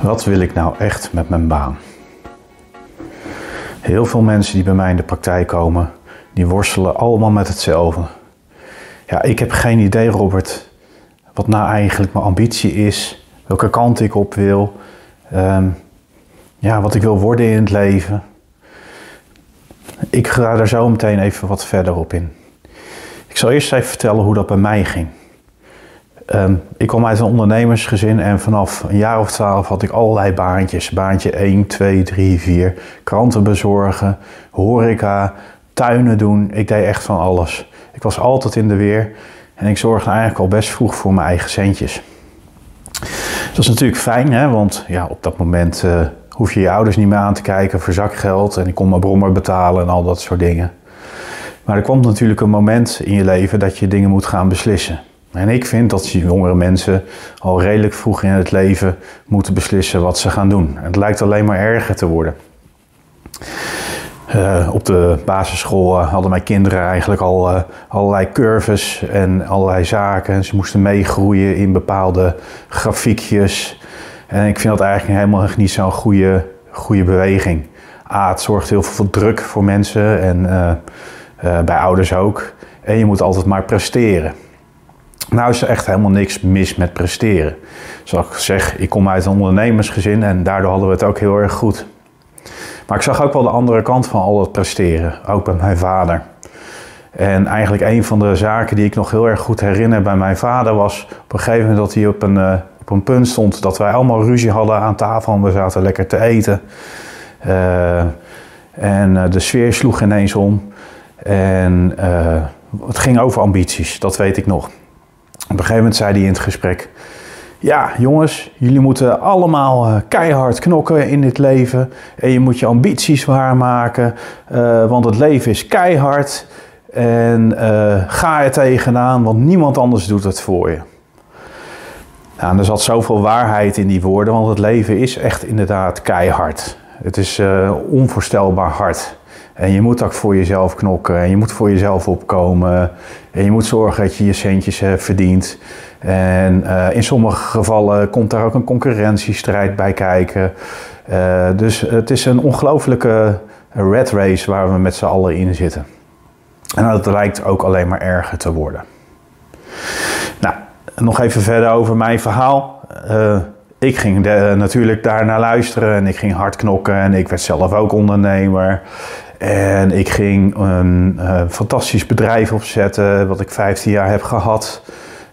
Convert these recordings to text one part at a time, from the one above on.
Wat wil ik nou echt met mijn baan? Heel veel mensen die bij mij in de praktijk komen, die worstelen allemaal met hetzelfde. Ja, ik heb geen idee, Robert, wat nou eigenlijk mijn ambitie is, welke kant ik op wil, ehm, ja, wat ik wil worden in het leven. Ik ga daar zo meteen even wat verder op in. Ik zal eerst even vertellen hoe dat bij mij ging. Ehm, ik kom uit een ondernemersgezin en vanaf een jaar of twaalf had ik allerlei baantjes. Baantje 1, 2, 3, 4. Kranten bezorgen, horeca, tuinen doen. Ik deed echt van alles. Ik was altijd in de weer en ik zorgde eigenlijk al best vroeg voor mijn eigen centjes. Dat is natuurlijk fijn, hè? want ja, op dat moment uh, hoef je je ouders niet meer aan te kijken voor zakgeld. En ik kon mijn brommer betalen en al dat soort dingen. Maar er komt natuurlijk een moment in je leven dat je dingen moet gaan beslissen. En ik vind dat jongere mensen al redelijk vroeg in het leven moeten beslissen wat ze gaan doen. Het lijkt alleen maar erger te worden. Uh, op de basisschool uh, hadden mijn kinderen eigenlijk al uh, allerlei curves en allerlei zaken. Ze moesten meegroeien in bepaalde grafiekjes. En ik vind dat eigenlijk helemaal niet zo'n goede, goede beweging. A, het zorgt heel veel druk voor mensen en bij ouders ook. En je moet altijd maar presteren. Nou is er echt helemaal niks mis met presteren. Zoals ik zeg, ik kom uit een ondernemersgezin en daardoor hadden we het ook heel erg goed. Maar ik zag ook wel de andere kant van al het presteren, ook bij mijn vader. En eigenlijk een van de zaken die ik nog heel erg goed herinner bij mijn vader was op een gegeven moment dat hij op een, uh, op een punt stond dat wij allemaal ruzie hadden aan tafel en we zaten lekker te eten. Uh, en uh, de sfeer sloeg ineens om. En het ging over ambities, dat weet ik nog. Op een gegeven moment zei hij in het gesprek: Ja, jongens, jullie moeten allemaal uh, keihard knokken in dit leven. En je moet je ambities waarmaken, uh, want het leven is keihard. En uh, ga er tegenaan, want niemand anders doet het voor je. Nou, er zat zoveel waarheid in die woorden, want het leven is echt inderdaad keihard. Het is onvoorstelbaar hard. En je moet ook voor jezelf knokken en je moet voor jezelf opkomen. En je moet zorgen dat je je centjes uh, verdient. En uh, in sommige gevallen komt daar ook een concurrentiestrijd bij kijken. Uh, dus het is een ongelofelijke red race waar we met z'n allen in zitten. En dat lijkt ook alleen maar erger te worden. Nou, nog even verder over mijn verhaal. ik ging de, natuurlijk daar naar luisteren en ik ging hard knokken en ik werd zelf ook ondernemer. En ik ging een uh, fantastisch bedrijf opzetten, wat ik 15 jaar heb gehad.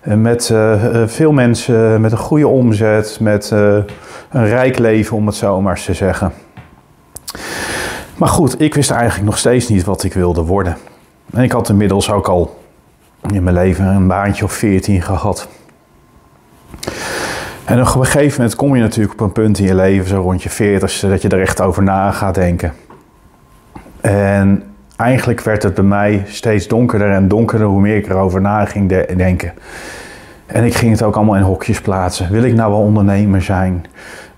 met uh, veel mensen, met een goede omzet, met een rijk leven, om het zo maar eens te zeggen. Maar goed, ik wist eigenlijk nog steeds niet wat ik wilde worden. En ik had inmiddels ook al in mijn leven een baantje of 14 gehad. En op een gegeven moment kom je natuurlijk op een punt in je leven, zo rond je 40 dat je er echt over na gaat denken. En eigenlijk werd het bij mij steeds donkerder en donkerder hoe meer ik erover na ging denken. En ik ging het ook allemaal in hokjes plaatsen. Wil ik nou wel ondernemer zijn?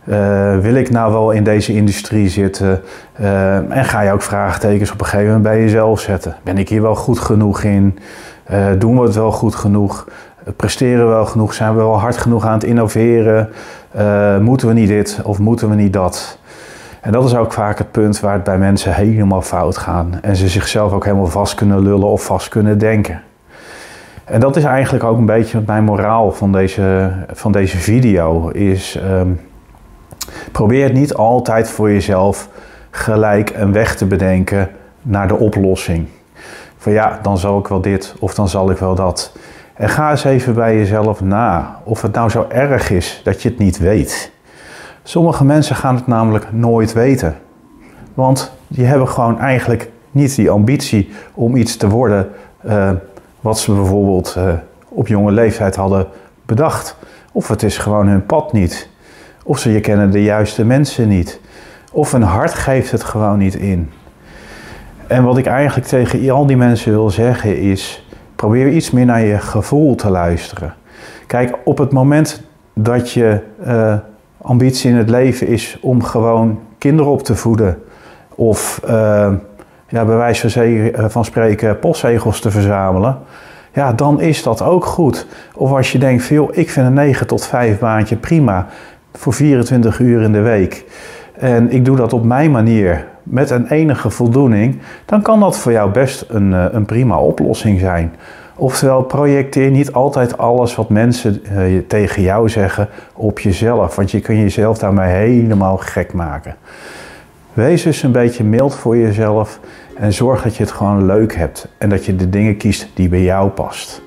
Uh, wil ik nou wel in deze industrie zitten? Uh, en ga je ook vraagtekens op een gegeven moment bij jezelf zetten. Ben ik hier wel goed genoeg in? Uh, doen we het wel goed genoeg? presteren we wel genoeg? Zijn we wel hard genoeg aan het innoveren? moeten we niet dit of moeten we niet dat? En dat is ook vaak het punt waar het bij mensen helemaal fout gaat. En ze zichzelf ook helemaal vast kunnen lullen of vast kunnen denken. En dat is eigenlijk ook een beetje mijn moraal van deze, van deze video. Is um, probeer het niet altijd voor jezelf gelijk een weg te bedenken naar de oplossing. Van ja, dan zal ik wel dit of dan zal ik wel dat. En ga eens even bij jezelf na of het nou zo erg is dat je het niet weet. Sommige mensen gaan het namelijk nooit weten. Want die hebben gewoon eigenlijk niet die ambitie om iets te worden uh, wat ze bijvoorbeeld uh, op jonge leeftijd hadden bedacht. Of het is gewoon hun pad niet. Of ze je kennen de juiste mensen niet. Of hun hart geeft het gewoon niet in. En wat ik eigenlijk tegen al die mensen wil zeggen is: probeer iets meer naar je gevoel te luisteren. Kijk, op het moment dat je uh, ambitie in het leven is om gewoon kinderen op te voeden. Of uh, ja, bij wijze eh, van spreken postzegels te verzamelen. Ja, dan is dat ook goed. Of als je denkt, veel, ik vind een 9 tot 5 baantje prima. voor 24 uur in de week. En ik doe dat op mijn manier met een enige voldoening, dan kan dat voor jou best een, eh, een prima oplossing zijn. Oftewel, projecteer niet altijd alles wat mensen uh, tegen jou zeggen op jezelf, want je kan jezelf daarmee helemaal gek maken. Wees dus een beetje mild voor jezelf en zorg dat je het gewoon leuk hebt en dat je de dingen kiest die bij jou past.